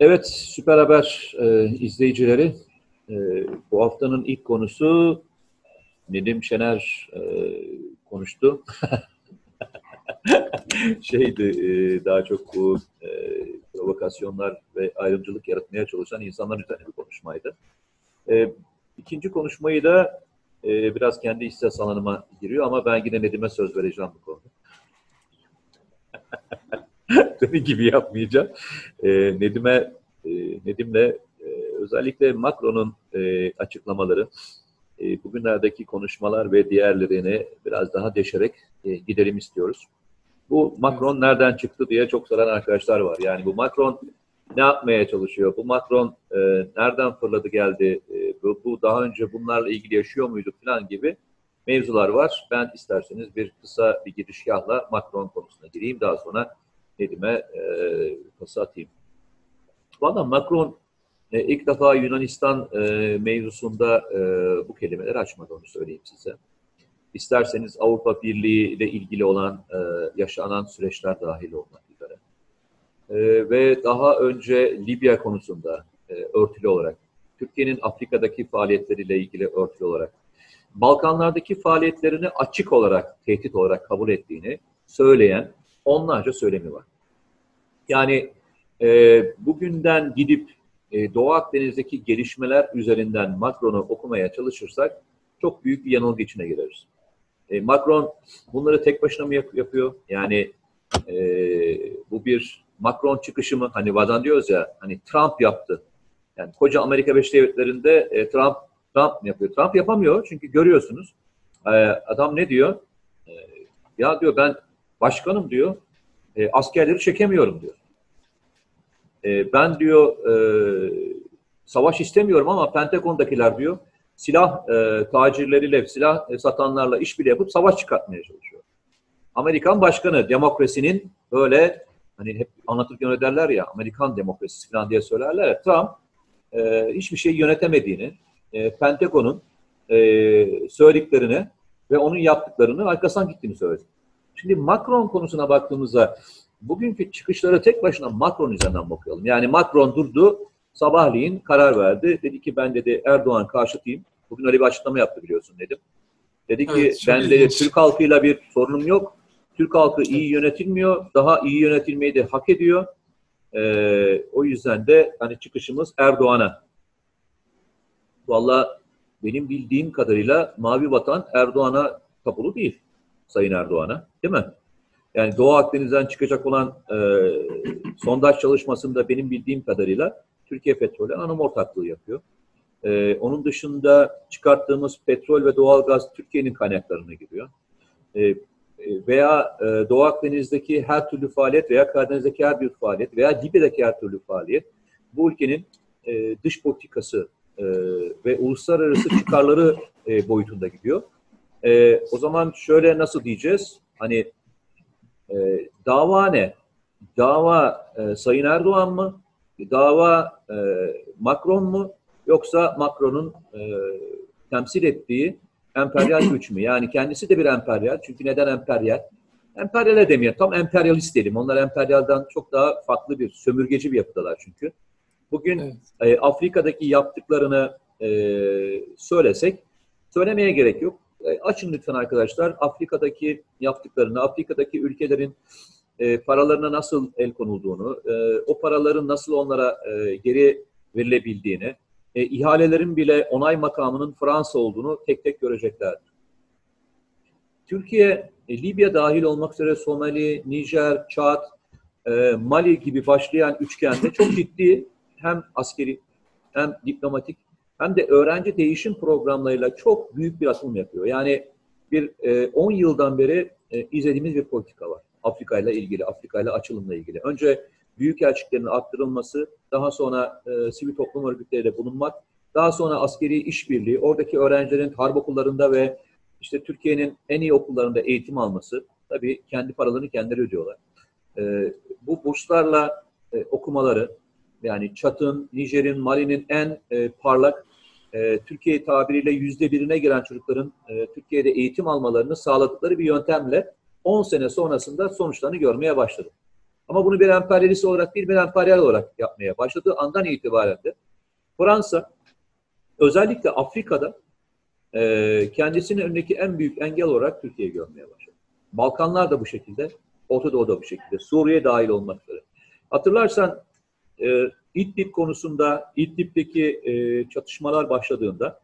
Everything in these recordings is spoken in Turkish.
Evet, Süper Haber e, izleyicileri, e, bu haftanın ilk konusu Nedim Şener e, konuştu. Şeydi, e, daha çok bu e, provokasyonlar ve ayrımcılık yaratmaya çalışan insanlar üzerine bir konuşmaydı. E, ikinci konuşmayı da e, biraz kendi ihsas alanıma giriyor ama ben yine Nedim'e söz vereceğim bu konuda. Tabii gibi yapmayacağım. E, Nedim'e e, Nedim'le e, özellikle Macron'un e, açıklamaları, e, bugünlerdeki konuşmalar ve diğerlerini biraz daha deşerek e, gidelim istiyoruz. Bu Macron nereden çıktı diye çok soran arkadaşlar var. Yani bu Macron ne yapmaya çalışıyor? Bu Macron e, nereden fırladı geldi? E, bu, bu daha önce bunlarla ilgili yaşıyor muydu falan gibi mevzular var. Ben isterseniz bir kısa bir girişgahla Macron konusuna gireyim. Daha sonra Nedim'e e, pası atayım. Valla Macron e, ilk defa Yunanistan e, mevzusunda e, bu kelimeleri açmadı onu söyleyeyim size. İsterseniz Avrupa Birliği ile ilgili olan e, yaşanan süreçler dahil olmak üzere. E, ve daha önce Libya konusunda e, örtülü olarak, Türkiye'nin Afrika'daki faaliyetleriyle ilgili örtülü olarak, Balkanlardaki faaliyetlerini açık olarak, tehdit olarak kabul ettiğini söyleyen onlarca söylemi var. Yani e, bugünden gidip e, Doğu Akdeniz'deki gelişmeler üzerinden Macron'u okumaya çalışırsak çok büyük bir yanılgı içine gireriz. E, Macron bunları tek başına mı yap- yapıyor? Yani e, bu bir Macron çıkışı mı? Hani bazen diyoruz ya hani Trump yaptı. Yani koca Amerika Birleşik Devletleri'nde e, Trump Trump yapıyor? Trump yapamıyor çünkü görüyorsunuz. E, adam ne diyor? E, ya diyor ben başkanım diyor. E, askerleri çekemiyorum diyor. E, ben diyor e, savaş istemiyorum ama Pentagon'dakiler diyor silah e, tacirleriyle, silah e, satanlarla işbirliği yapıp savaş çıkartmaya çalışıyor. Amerikan başkanı demokrasinin böyle hani hep anlatırken öyle derler ya Amerikan demokrasisi falan diye söylerler ya Trump e, hiçbir şey yönetemediğini e, Pentagon'un e, söylediklerini ve onun yaptıklarını arkasından gittiğini söyledi. Şimdi Macron konusuna baktığımızda bugünkü çıkışları tek başına Macron üzerinden bakıyorum. Yani Macron durdu, sabahleyin karar verdi. Dedi ki ben dedi Erdoğan karşıtıyım. Bugün öyle bir açıklama yaptı biliyorsun dedim. Dedi ki Evet, ben dedi ilginç. Türk halkıyla bir sorunum yok. Türk halkı iyi yönetilmiyor. Daha iyi yönetilmeyi de hak ediyor. Ee, o yüzden de hani çıkışımız Erdoğan'a. Valla benim bildiğim kadarıyla Mavi Vatan Erdoğan'a kapılı değil. Sayın Erdoğan'a. Değil mi? Yani Doğu Akdeniz'den çıkacak olan e, sondaj çalışmasında benim bildiğim kadarıyla Türkiye Petrol'e anonim ortaklığı yapıyor. E, onun dışında çıkarttığımız petrol ve doğalgaz Türkiye'nin kaynaklarına giriyor. E, e, veya e, Doğu Akdeniz'deki her türlü faaliyet veya Karadeniz'deki her bir faaliyet veya Libya'daki her türlü faaliyet bu ülkenin e, dış politikası e, ve uluslararası çıkarları e, boyutunda gidiyor. E, o zaman şöyle nasıl diyeceğiz? Hani e, dava ne? Dava e, Sayın Erdoğan mı? Dava e, Macron mu? Yoksa Macron'un e, temsil ettiği emperyal güç mü? Yani kendisi de bir emperyal. Çünkü neden emperyal? Emperyal demeyelim. Tam emperyalist diyelim. Onlar emperyaldan çok daha farklı bir, sömürgeci bir yapıdalar çünkü. Bugün Evet. e, Afrika'daki yaptıklarını e, söylesek söylemeye gerek yok. E, açın lütfen arkadaşlar Afrika'daki yaptıklarını, Afrika'daki ülkelerin e, paralarına nasıl el konulduğunu, e, o paraların nasıl onlara geri verilebildiğini, ihalelerin bile onay makamının Fransa olduğunu tek tek göreceklerdir. Türkiye, Libya dahil olmak üzere Somali, Nijer, Çad, Mali gibi başlayan üçgende çok ciddi hem askeri hem diplomatik hem de öğrenci değişim programlarıyla çok büyük bir atılım yapıyor. Yani bir e, 10 yıldan beri e, izlediğimiz bir politika var. Afrika ile ilgili, Afrika ile açılımla ilgili. Önce büyük elçiliklerin arttırılması, daha sonra e, sivil toplum örgütleriyle bulunmak, daha sonra askeri işbirliği, oradaki öğrencilerin harp okullarında ve işte Türkiye'nin en iyi okullarında eğitim alması, tabii kendi paralarını kendileri ödüyorlar. E, bu burslarla e, okumaları, yani Çat'ın, Nijer'in, Mali'nin en e, parlak, e, Türkiye tabiriyle yüzde birine giren çocukların e, Türkiye'de eğitim almalarını sağladıkları bir yöntemle 10 sene sonrasında sonuçlarını görmeye başladı. Ama bunu bir emperyalist olarak değil, bir emperyal olarak yapmaya başladığı andan itibaren de Fransa özellikle Afrika'da e, kendisinin önündeki en büyük engel olarak Türkiye'yi görmeye başladı. Balkanlar da bu şekilde, Orta Doğu da bu şekilde, Suriye dahil olmak üzere. Hatırlarsan e, İdlib konusunda, İdlib'deki e, çatışmalar başladığında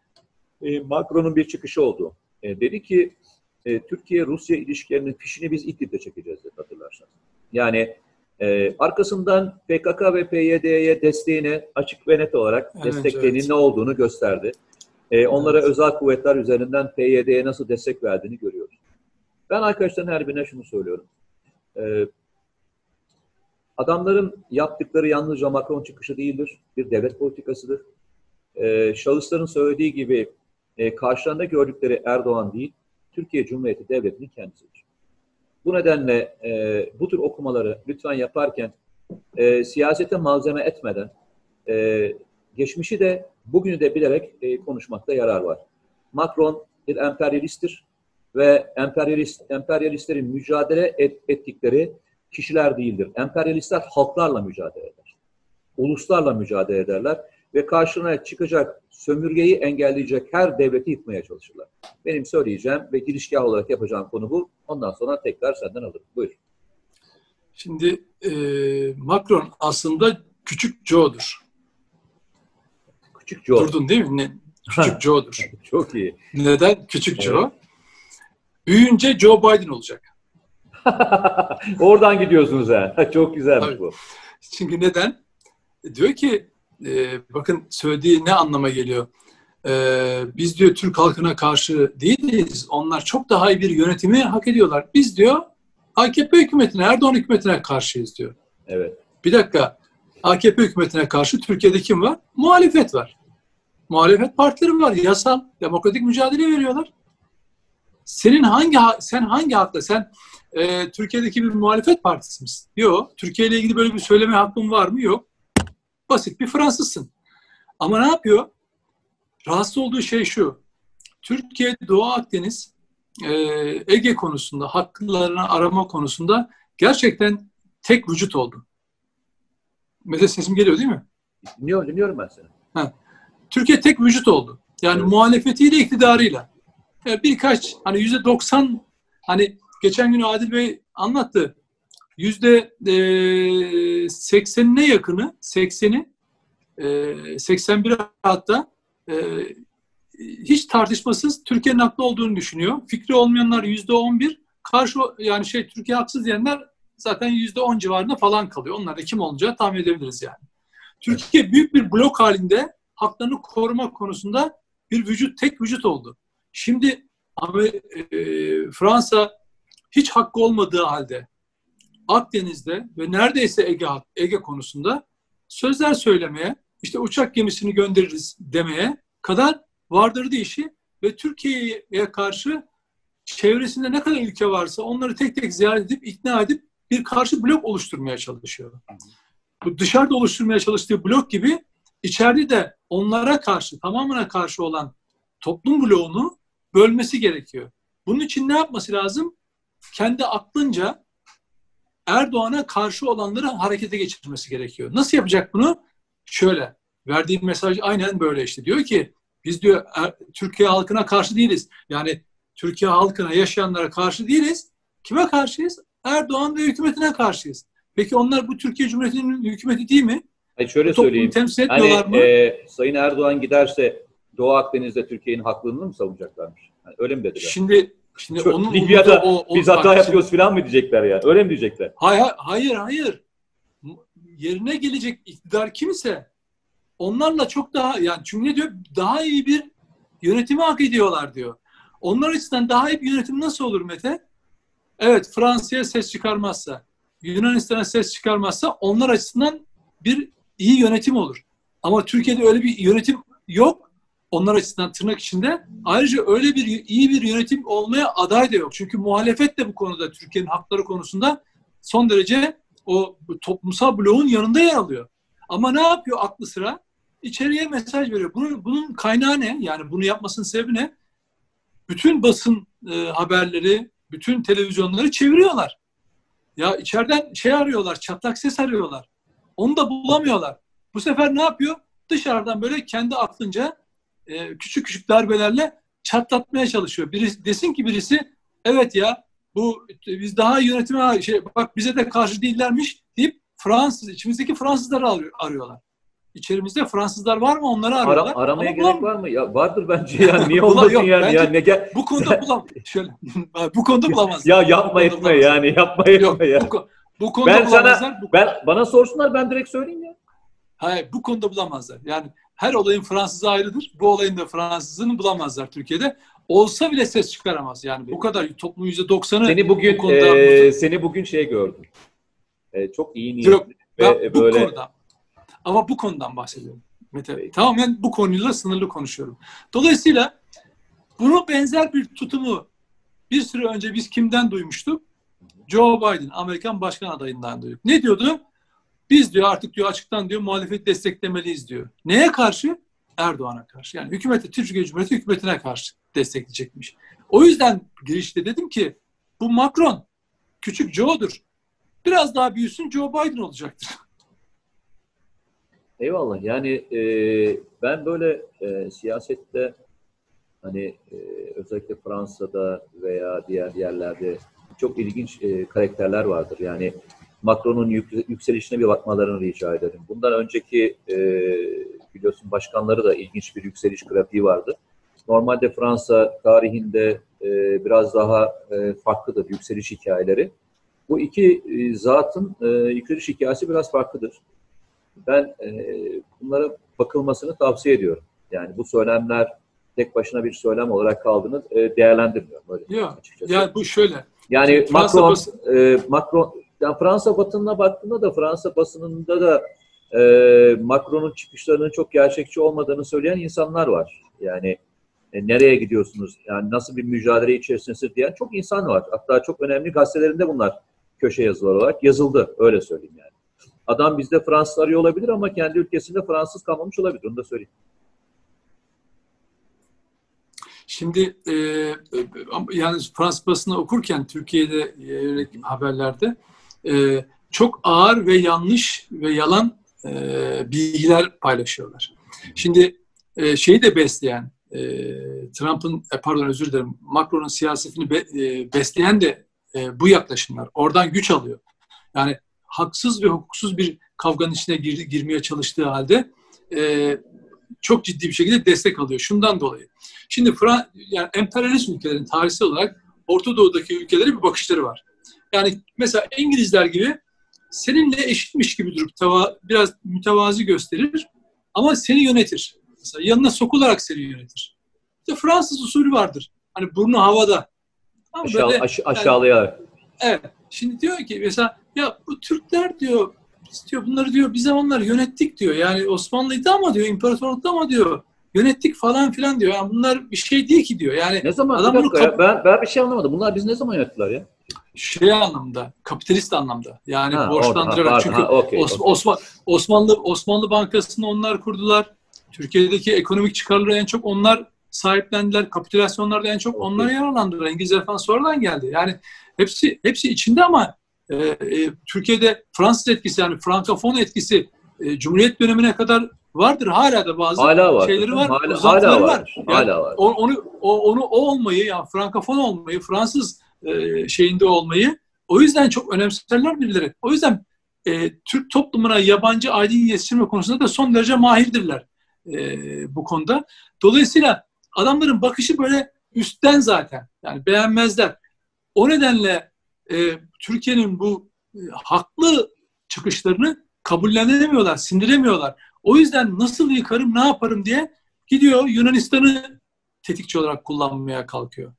e, Macron'un bir çıkışı oldu. E, dedi ki e, Türkiye-Rusya ilişkilerinin fişini biz İdlib'de çekeceğiz dedi hatırlarsan. Yani e, arkasından PKK ve PYD'ye desteğini açık ve net olarak evet, desteklerinin evet. ne olduğunu gösterdi. E, onlara evet. özel kuvvetler üzerinden PYD'ye nasıl destek verdiğini görüyoruz. Ben arkadaşların her birine şunu söylüyorum. E, adamların yaptıkları yalnızca Macron çıkışı değildir. Bir devlet politikasıdır. E, şahısların söylediği gibi e, karşılarında gördükleri Erdoğan değil, Türkiye Cumhuriyeti Devleti'nin kendisidir. Bu nedenle e, bu tür okumaları lütfen yaparken e, siyasete malzeme etmeden e, geçmişi de bugünü de bilerek e, konuşmakta yarar var. Macron bir emperyalisttir ve emperyalist emperyalistlerin mücadele et, ettikleri kişiler değildir. Emperyalistler halklarla mücadele eder. Uluslarla mücadele ederler ve karşına çıkacak sömürgeyi engelleyecek her devleti yıkmaya çalışırlar. Benim söyleyeceğim ve girişgah olarak yapacağım konu bu. Ondan sonra tekrar senden alırım. Buyur. Şimdi e, Macron aslında küçük Joe'dur. Küçük Joe. Durdun değil mi? Ne? Küçük Joe'dur. Çok iyi. Neden? Küçük evet. Joe. Büyüyünce Joe Biden olacak. Oradan gidiyorsunuz ha. Çok Tabii. bu. Çünkü neden? Diyor ki e, bakın söylediği ne anlama geliyor? E, biz diyor Türk halkına karşı değiliz. Onlar çok daha iyi bir yönetimi hak ediyorlar. Biz diyor AKP hükümetine, Erdoğan hükümetine karşıyız diyor. Evet. Bir dakika. AKP hükümetine karşı Türkiye'de kim var? Muhalefet var. Muhalefet partileri var. Yasal, demokratik mücadele veriyorlar. Senin hangi sen hangi hakla sen e, Türkiye'deki bir muhalefet partisi misin? Yok. Türkiye ile ilgili böyle bir söyleme hakkın var mı? Yok. Basit bir Fransızsın. Ama ne yapıyor? Rahatsız olduğu şey şu. Türkiye, Doğu Akdeniz, e, Ege konusunda, haklarını arama konusunda gerçekten tek vücut oldu. Mesela sesim geliyor değil mi? Dinliyorum, dinliyorum ben seni. Ha. Türkiye tek vücut oldu. Yani evet. muhalefetiyle, iktidarıyla. Yani birkaç, hani yüzde doksan, hani geçen gün Adil Bey anlattı yüzde e, seksenine yakını, sekseni, e, 81 hatta e, hiç tartışmasız Türkiye'nin haklı olduğunu düşünüyor. Fikri olmayanlar yüzde on bir, karşı yani şey Türkiye haksız diyenler zaten yüzde on civarında falan kalıyor. Onlar da kim olacağı tahmin edebiliriz yani. Türkiye büyük bir blok halinde haklarını koruma konusunda bir vücut, tek vücut oldu. Şimdi ama Fransa hiç hakkı olmadığı halde Akdeniz'de ve neredeyse Ege, Ege konusunda sözler söylemeye, işte uçak gemisini göndeririz demeye kadar vardırdı işi ve Türkiye'ye karşı çevresinde ne kadar ülke varsa onları tek tek ziyaret edip ikna edip bir karşı blok oluşturmaya çalışıyor. Bu dışarıda oluşturmaya çalıştığı blok gibi içeride de onlara karşı, tamamına karşı olan toplum bloğunu bölmesi gerekiyor. Bunun için ne yapması lazım? Kendi aklınca Erdoğan'a karşı olanları harekete geçirmesi gerekiyor. Nasıl yapacak bunu? Şöyle, verdiğim mesaj aynen böyle işte. Diyor ki biz diyor er, Türkiye halkına karşı değiliz. Yani Türkiye halkına yaşayanlara karşı değiliz. Kime karşıyız? Erdoğan ve hükümetine karşıyız. Peki onlar bu Türkiye Cumhuriyeti'nin hükümeti değil mi? Hayır, şöyle söyleyeyim. temsil etmiyorlar hani, mı? E, Sayın Erdoğan giderse Doğu Akdeniz'de Türkiye'nin haklılığını mı savunacaklarmış? Yani öyle mi dediler? Şimdi Şimdi Çok, onun Libya'da o, o, biz hata bak, yapıyoruz şimdi, falan mı diyecekler ya? Öyle mi diyecekler? Hayır, hayır, hayır. Yerine gelecek iktidar kimse onlarla çok daha yani çünkü ne diyor? Daha iyi bir yönetimi hak ediyorlar diyor. Onlar açısından daha iyi bir yönetim nasıl olur Mete? Evet Fransa'ya ses çıkarmazsa, Yunanistan'a ses çıkarmazsa onlar açısından bir iyi yönetim olur. Ama Türkiye'de öyle bir yönetim yok onlar açısından tırnak içinde. Ayrıca öyle bir iyi bir yönetim olmaya aday da yok. Çünkü muhalefet de bu konuda Türkiye'nin hakları konusunda son derece o toplumsal bloğun yanında yer alıyor. Ama ne yapıyor aklı sıra? İçeriye mesaj veriyor. Bunun, bunun kaynağı ne? Yani bunu yapmasının sebebi ne? Bütün basın e, haberleri, bütün televizyonları çeviriyorlar. Ya içeriden şey arıyorlar, çatlak ses arıyorlar. Onu da bulamıyorlar. Bu sefer ne yapıyor? Dışarıdan böyle kendi aklınca e, küçük küçük darbelerle çatlatmaya çalışıyor. Birisi, desin ki birisi evet ya bu biz daha yönetime şey bak bize de karşı değillermiş deyip Fransız içimizdeki Fransızları arıyor, arıyorlar. İçerimizde Fransızlar var mı onları arıyorlar. Ara, aramaya Ama gerek var mı? Ya vardır bence ya. Niye olmasın yok, yani? ya ne gel Bu konuda bulam şöyle bu konuda bulamaz. ya yapma etme yani yapma etme Yok, ya. bu, bu konuda Ben sana- bulamazlar. Bu, Ben bana sorsunlar ben direkt söyleyeyim ya. hayır, bu konuda bulamazlar. Yani her olayın Fransızı ayrıdır. Bu olayın da Fransızını bulamazlar Türkiye'de. Olsa bile ses çıkaramaz. Yani bu kadar toplumun yüzde doksanı Seni bugün bu konuda- e, seni bugün şey gördüm. E, çok iyi niyetli Yok, ve bu böyle konuda ama bu konudan bahsediyorum. Mete, Peki. tamamen bu konuyla sınırlı konuşuyorum. Dolayısıyla bunu benzer bir tutumu bir süre önce biz kimden duymuştuk? Joe Biden, Amerikan başkan adayından duyduk. Ne diyordu? Biz diyor artık diyor açıktan diyor muhalefet desteklemeliyiz diyor. Neye karşı? Erdoğan'a karşı. Yani hükümete, Türkiye Cumhuriyeti hükümetine karşı destekleyecekmiş. O yüzden girişte dedim ki bu Macron küçük Joe'dur. Biraz daha büyüsün Joe Biden olacaktır. eyvallah yani e, ben böyle e, siyasette hani e, özellikle Fransa'da veya diğer yerlerde çok ilginç e, karakterler vardır. Yani Macron'un yük- yükselişine bir bakmalarını rica ederim. Bundan önceki e, biliyorsun başkanları da ilginç bir yükseliş grafiği vardı. Normalde Fransa tarihinde e, biraz daha e, farklıdır yükseliş hikayeleri. Bu iki e, zatın e, yükseliş hikayesi biraz farklıdır. Ben e, bunlara bakılmasını tavsiye ediyorum. Yani bu söylemler tek başına bir söylem olarak kaldığını e, değerlendirmiyorum öyle Yok. açıkçası. Yani bu şöyle. Yani Fransa Macron, e, Macron, yani Fransa basınına baktığında da Fransa basınında da e, Macron'un çıkışlarının çok gerçekçi olmadığını söyleyen insanlar var. Yani e, nereye gidiyorsunuz? Yani nasıl bir mücadele içerisindesiniz diyen çok insan var. Hatta çok önemli gazetelerinde bunlar köşe yazıları olarak yazıldı. Öyle söyleyeyim yani. Adam bizde Fransız arıyor olabilir ama kendi ülkesinde Fransız kalmamış olabilir. Onu da söyleyeyim. Şimdi e, e, yani Fransız basını okurken Türkiye'de yönelik haberlerde e, çok ağır ve yanlış ve yalan e, bilgiler paylaşıyorlar. Şimdi e, şeyi de besleyen e, Trump'ın e, pardon özür dilerim Macron'un siyasetini be, e, besleyen de e, bu yaklaşımlar. Oradan güç alıyor. Yani haksız ve hukuksuz bir kavganın içine gir, girmeye çalıştığı halde e, çok ciddi bir şekilde destek alıyor. Şundan dolayı. Şimdi Fran yani emperyalist ülkelerin tarihsel olarak Orta Doğu'daki ülkelere bir bakışları var. Yani mesela İngilizler gibi seninle eşitmiş gibi durup tava, biraz mütevazi gösterir ama seni yönetir. Mesela yanına sokularak seni yönetir. İşte Fransız usulü vardır. Hani burnu havada. Ama Aşağı, böyle- aş- aşağılayarak. Evet. Şimdi diyor ki mesela ya bu Türkler diyor biz diyor bunları diyor bir zamanlar yönettik diyor. Yani Osmanlı'ydı ama diyor imparatorlukta ama diyor yönettik falan filan diyor. Yani bunlar bir şey değil ki diyor. Yani Ne zaman? Adam bunu ya, ben, ben bir şey anlamadım. Bunlar biz ne zaman yönettiler ya? şey anlamda, kapitalist anlamda. Yani Ha, borçlandırarak orada, çünkü ha, okey, Os- okey. Osman, Osmanlı Osmanlı Bankası'nı onlar kurdular. Türkiye'deki ekonomik çıkarları en çok onlar sahiplendiler. Kapitülasyonlarda en çok Okey. onlar yararlandılar. İngilizler falan sonradan geldi. Yani hepsi hepsi içinde ama e, e, Türkiye'de Fransız etkisi yani Frankofon etkisi e, Cumhuriyet dönemine kadar vardır. Hala da bazı Hala var. şeyleri var. Hala, hala var. var. Yani Hala var. onu o, onu o olmayı yani Frankofon olmayı Fransız e, şeyinde olmayı o yüzden çok önemserler birileri. O yüzden e, Türk toplumuna yabancı aydın yetiştirme konusunda da son derece mahirdirler e, bu konuda. Dolayısıyla adamların bakışı böyle üstten zaten. Yani beğenmezler. O nedenle e, Türkiye'nin bu e, haklı çıkışlarını kabullenemiyorlar, sindiremiyorlar. O yüzden nasıl yıkarım, ne yaparım diye gidiyor Yunanistan'ı tetikçi olarak kullanmaya kalkıyor.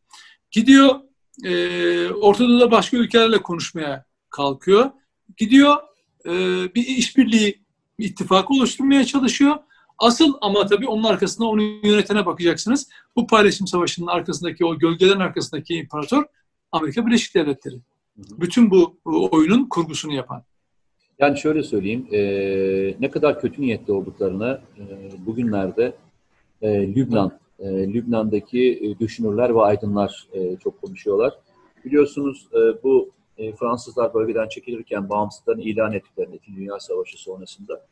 Gidiyor e, Orta Doğu'da başka ülkelerle konuşmaya kalkıyor. Gidiyor e, bir işbirliği bir ittifak oluşturmaya çalışıyor. Asıl ama tabii onun arkasında onu yönetene bakacaksınız. Bu paylaşım savaşının arkasındaki o gölgelerin arkasındaki imparator Amerika Birleşik Devletleri. Bütün bu oyunun kurgusunu yapan. Yani şöyle söyleyeyim, e, ne kadar kötü niyetli olduklarını e, bugünlerde e, Lübnan, e, Lübnan'daki e, düşünürler ve aydınlar e, çok konuşuyorlar. Biliyorsunuz e, bu e, Fransızlar bölgeden çekilirken bağımsızlığını ilan ettiklerinde İkinci Dünya Savaşı sonrasında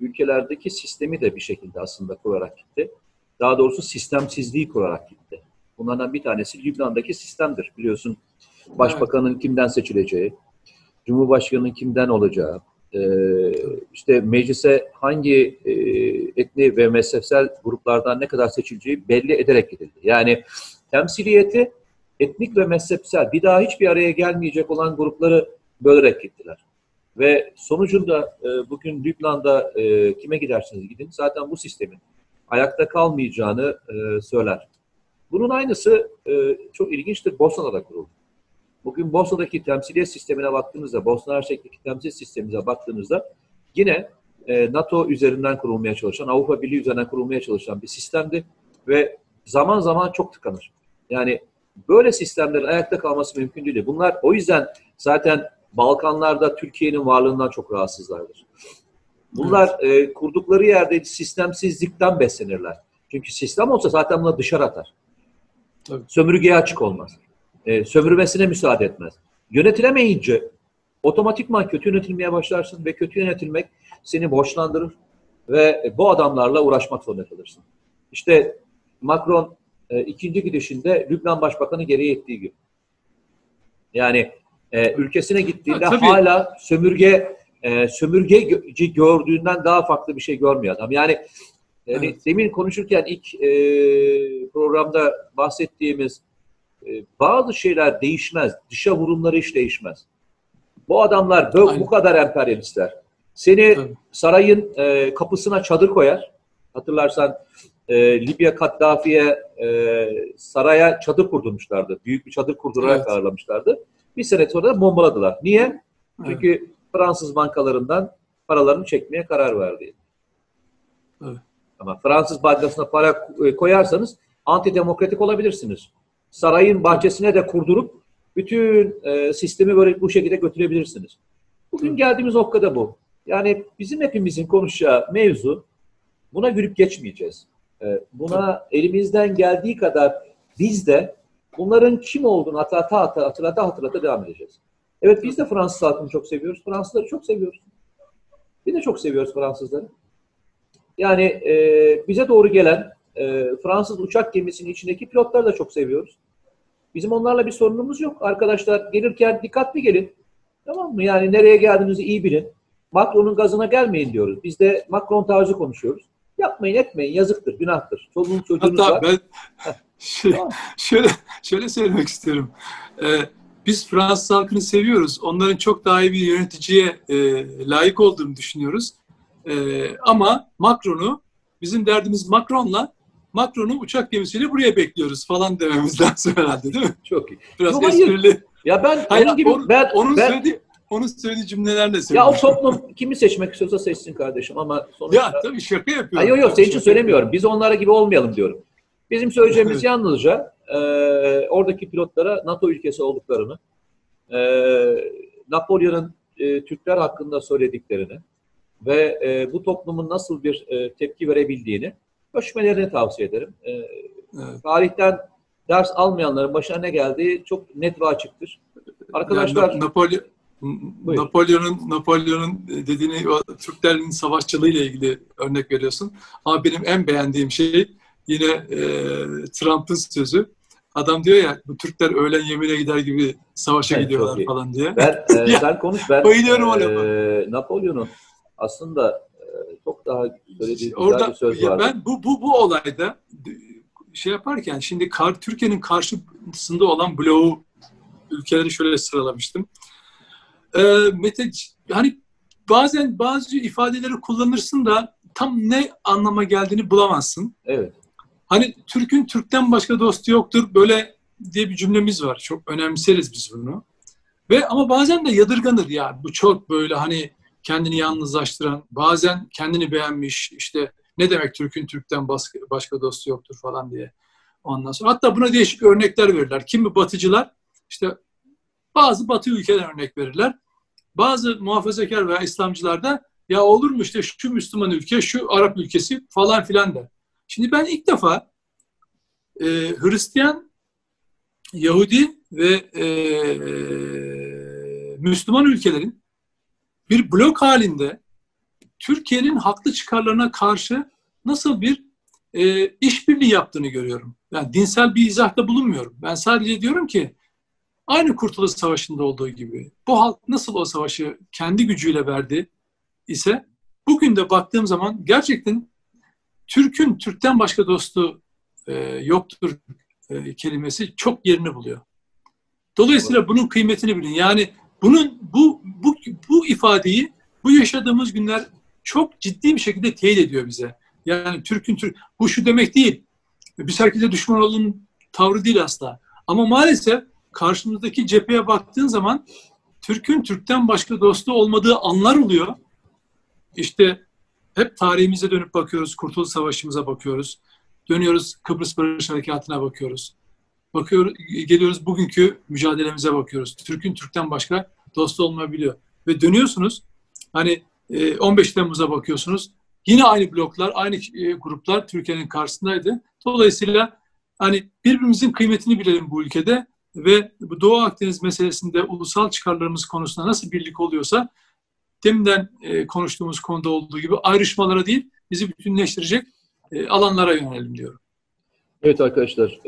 ülkelerdeki sistemi de bir şekilde aslında kurarak gitti. Daha doğrusu sistemsizliği kurarak gitti. Bunlardan bir tanesi Lübnan'daki sistemdir. Biliyorsun başbakanın kimden seçileceği, cumhurbaşkanının kimden olacağı, e, işte meclise hangi e, etni ve mezhepsel gruplardan ne kadar seçileceği belli ederek gidildi. Yani temsiliyeti etnik ve mezhepsel bir daha hiçbir araya gelmeyecek olan grupları bölerek gittiler. Ve sonucunda e, bugün Lübnan'da e, kime giderseniz gidin zaten bu sistemin ayakta kalmayacağını söyler. Bunun aynısı çok ilginçtir Bosna'da kuruldu. Bugün Bosna'daki temsiliyet sistemine baktığınızda, Bosna Hersek'teki temsil sistemimize baktığınızda yine e, NATO üzerinden kurulmaya çalışan, Avrupa Birliği üzerinden kurulmaya çalışan bir sistemdi ve zaman zaman çok tıkanır. Yani böyle sistemlerin ayakta kalması mümkün değil. Bunlar o yüzden zaten Balkanlarda Türkiye'nin varlığından çok rahatsızlardır. Bunlar evet. e, kurdukları yerde sistemsizlikten beslenirler. Çünkü sistem olsa zaten bunları dışarı atar. Tabii. Sömürgeye açık olmaz. E, sömürmesine müsaade etmez. Yönetilemeyince otomatikman kötü yönetilmeye başlarsın ve kötü yönetilmek seni borçlandırır ve bu adamlarla uğraşmak zorunda kalırsın. İşte Macron e, ikinci gidişinde Lübnan Başbakanı geriye ettiği gibi. Yani e, ülkesine gittiğinde ha, hala sömürge e, sömürgeci gördüğünden daha farklı bir şey görmüyor adam. Yani yani evet. demin konuşurken ilk e, programda bahsettiğimiz bazı şeyler değişmez. Dışa vurumları hiç değişmez. Bu adamlar bu, bu kadar emperyalistler. Seni sarayın e, kapısına çadır koyar. Hatırlarsan e, Libya Kaddafi'ye e, saraya çadır kurdurmuşlardı. Büyük bir çadır kurdurarak evet. ağırlamışlardı. Bir sene sonra da bombaladılar. Niye? Çünkü evet. Fransız bankalarından paralarını çekmeye karar verdi. Evet. Ama Fransız bankasına para e, koyarsanız antidemokratik olabilirsiniz. Sarayın bahçesine de kurdurup bütün e, sistemi böyle bu şekilde götürebilirsiniz. Bugün geldiğimiz noktada bu. Yani bizim hepimizin konuşacağı mevzu buna gülüp geçmeyeceğiz. E, buna elimizden geldiği kadar biz de bunların kim olduğunu hatırlata hatırlata hatırlata, hatırlata devam edeceğiz. Evet biz de Fransız halkını çok seviyoruz. Fransızları çok seviyoruz. Biz de çok seviyoruz Fransızları. Yani e, bize doğru gelen e, Fransız uçak gemisinin içindeki pilotları da çok seviyoruz. Bizim onlarla bir sorunumuz yok. Arkadaşlar gelirken dikkatli gelin. Tamam mı? Yani nereye geldiğinizi iyi bilin. Macron'un gazına gelmeyin diyoruz. Biz de Macron tarzı konuşuyoruz. Yapmayın etmeyin yazıktır, günahtır. Çoluğun çocuğunuz Hatta var. ben şey, şöyle, şöyle söylemek istiyorum. Ee, biz Fransız halkını seviyoruz. Onların çok daha iyi bir yöneticiye e, layık olduğunu düşünüyoruz. E, ama Macron'u, bizim derdimiz Macron'la Macron'u uçak gemisiyle buraya bekliyoruz falan dememiz lazım herhalde değil mi? Çok iyi. Biraz Yok, esprili. Ya ben hayır, onun gibi onun, ben, onun ben, söylediği onun söylediği cümlelerle söylüyorum. Ya o toplum kimi seçmek istiyorsa seçsin kardeşim ama sonuçta... Ya tabii şaka yapıyorum. Hayır yok yok senin için söylemiyorum. Biz onlara gibi olmayalım diyorum. Bizim söyleyeceğimiz yalnızca e, oradaki pilotlara NATO ülkesi olduklarını, e, Napolyon'un e, Türkler hakkında söylediklerini ve e, bu toplumun nasıl bir e, tepki verebildiğini ölçmelerini tavsiye ederim. E, evet. Tarihten ders almayanların başına ne geldiği çok net ve açıktır. Arkadaşlar... Yani Napolyon, Napolyon'un Napolyon'un dediğini Türklerin savaşçılığı ile ilgili örnek veriyorsun. Ama benim en beğendiğim şey yine e, Trump'ın sözü. Adam diyor ya bu Türkler öğlen yemeğine gider gibi savaşa evet, gidiyorlar falan diye. Ben, e, sen konuş ben. Bayılıyorum e, Napolyon'un aslında çok daha söylediği Orada, bir söz var. Ben bu, bu, bu olayda şey yaparken şimdi kar, Türkiye'nin karşısında olan bloğu ülkeleri şöyle sıralamıştım. Ee, Mete hani bazen bazı ifadeleri kullanırsın da tam ne anlama geldiğini bulamazsın. Evet. Hani Türk'ün Türk'ten başka dostu yoktur böyle diye bir cümlemiz var. Çok önemseriz biz bunu. Ve ama bazen de yadırganır ya. Bu çok böyle hani kendini yalnızlaştıran, bazen kendini beğenmiş işte ne demek Türk'ün Türk'ten başka, dostu yoktur falan diye. Ondan sonra hatta buna değişik örnekler verirler. Kimi batıcılar işte bazı batı ülkeler örnek verirler. Bazı muhafazakar veya İslamcılar da ya olur mu işte şu Müslüman ülke, şu Arap ülkesi falan filan der. Şimdi ben ilk defa e, Hristiyan, Yahudi ve e, Müslüman ülkelerin bir blok halinde Türkiye'nin haklı çıkarlarına karşı nasıl bir e, işbirliği yaptığını görüyorum. Yani dinsel bir izahda bulunmuyorum. Ben sadece diyorum ki aynı Kurtuluş Savaşı'nda olduğu gibi bu halk nasıl o savaşı kendi gücüyle verdi ise bugün de baktığım zaman gerçekten Türk'ün Türk'ten başka dostu e, yoktur e, kelimesi çok yerini buluyor. Dolayısıyla bunun kıymetini bilin. Yani bunun bu bu bu ifadeyi bu yaşadığımız günler çok ciddi bir şekilde teyit ediyor bize. Yani Türk'ün Türk bu şu demek değil. Biz herkese düşman olun tavrı değil asla. Ama maalesef karşımızdaki cepheye baktığın zaman Türk'ün Türk'ten başka dostu olmadığı anlar oluyor. İşte hep tarihimize dönüp bakıyoruz. Kurtuluş Savaşı'mıza bakıyoruz. Dönüyoruz Kıbrıs Barış Harekatı'na bakıyoruz. Bakıyoruz, geliyoruz bugünkü mücadelemize bakıyoruz. Türk'ün Türk'ten başka dostu olmayabiliyor. Ve dönüyorsunuz hani 15 Temmuz'a bakıyorsunuz. Yine aynı bloklar, aynı gruplar Türkiye'nin karşısındaydı. Dolayısıyla hani birbirimizin kıymetini bilelim bu ülkede ve bu Doğu Akdeniz meselesinde ulusal çıkarlarımız konusunda nasıl birlik oluyorsa deminden konuştuğumuz konuda olduğu gibi ayrışmalara değil, bizi bütünleştirecek alanlara yönelelim diyorum. Evet arkadaşlar,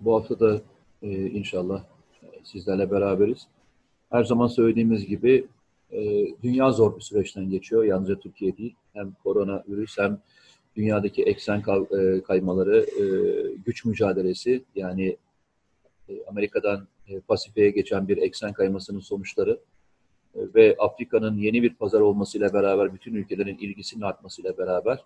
bu hafta da inşallah sizlerle beraberiz. Her zaman söylediğimiz gibi dünya zor bir süreçten geçiyor. Yalnızca Türkiye değil. Hem koronavirüs hem dünyadaki eksen kaymaları, güç mücadelesi yani Amerika'dan Pasifik'e geçen bir eksen kaymasının sonuçları ve Afrika'nın yeni bir pazar olmasıyla beraber bütün ülkelerin ilgisinin artmasıyla beraber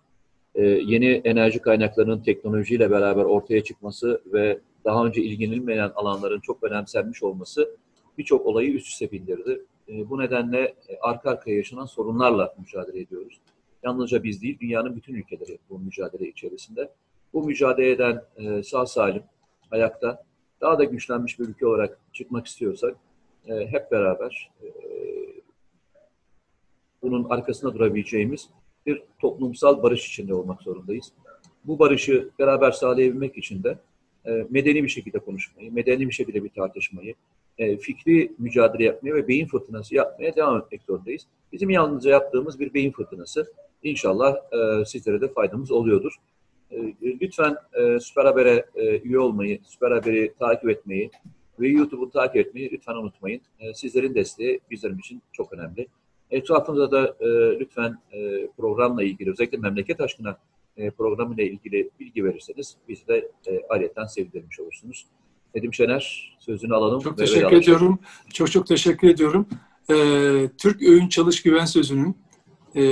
yeni enerji kaynaklarının teknolojiyle beraber ortaya çıkması ve daha önce ilgilenilmeyen alanların çok önemsenmiş olması birçok olayı üst üste bindirdi. Bu nedenle arka arkaya yaşanan sorunlarla mücadele ediyoruz. Yalnızca biz değil, dünyanın bütün ülkeleri bu mücadele içerisinde. Bu mücadeleden sağ salim, ayakta, daha da güçlenmiş bir ülke olarak çıkmak istiyorsak hep beraber bunun arkasında durabileceğimiz bir toplumsal barış içinde olmak zorundayız. Bu barışı beraber sağlayabilmek için de medeni bir şekilde konuşmayı, medeni bir şekilde bir tartışmayı, fikri mücadele yapmaya ve beyin fırtınası yapmaya devam etmek zorundayız. Bizim yalnızca yaptığımız bir beyin fırtınası. İnşallah sizlere de faydamız oluyordur. Lütfen Süper Haber'e üye olmayı, Süper Haber'i takip etmeyi ve YouTube'u takip etmeyi lütfen unutmayın. Sizlerin desteği bizim için çok önemli. Etrafınızda da lütfen programla ilgili, özellikle memleket aşkına programıyla ilgili bilgi verirseniz bizi de ayrıca sevindirmiş olursunuz. Nedim Şener, sözünü alalım. Çok teşekkür ediyorum. Çok çok teşekkür ediyorum. Ee, Türk Öğün Çalış Güven sözünün e,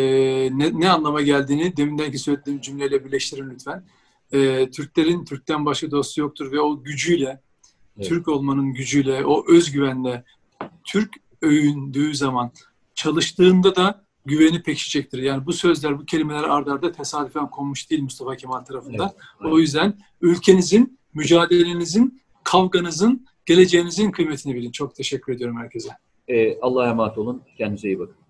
ne, ne anlama geldiğini demindenki söylediğim cümleyle birleştirin lütfen. Ee, Türklerin Türk'ten başka dostu yoktur ve o gücüyle, evet. Türk olmanın gücüyle, o özgüvenle Türk övündüğü zaman çalıştığında da güveni pekişecektir. Yani bu sözler, bu kelimeler ardarda arda tesadüfen konmuş değil Mustafa Kemal tarafından. Evet, o yüzden ülkenizin, mücadelenizin, kavganızın, geleceğinizin kıymetini bilin. Çok teşekkür ediyorum herkese. Ee, Allah'a emanet olun. Kendinize iyi bakın.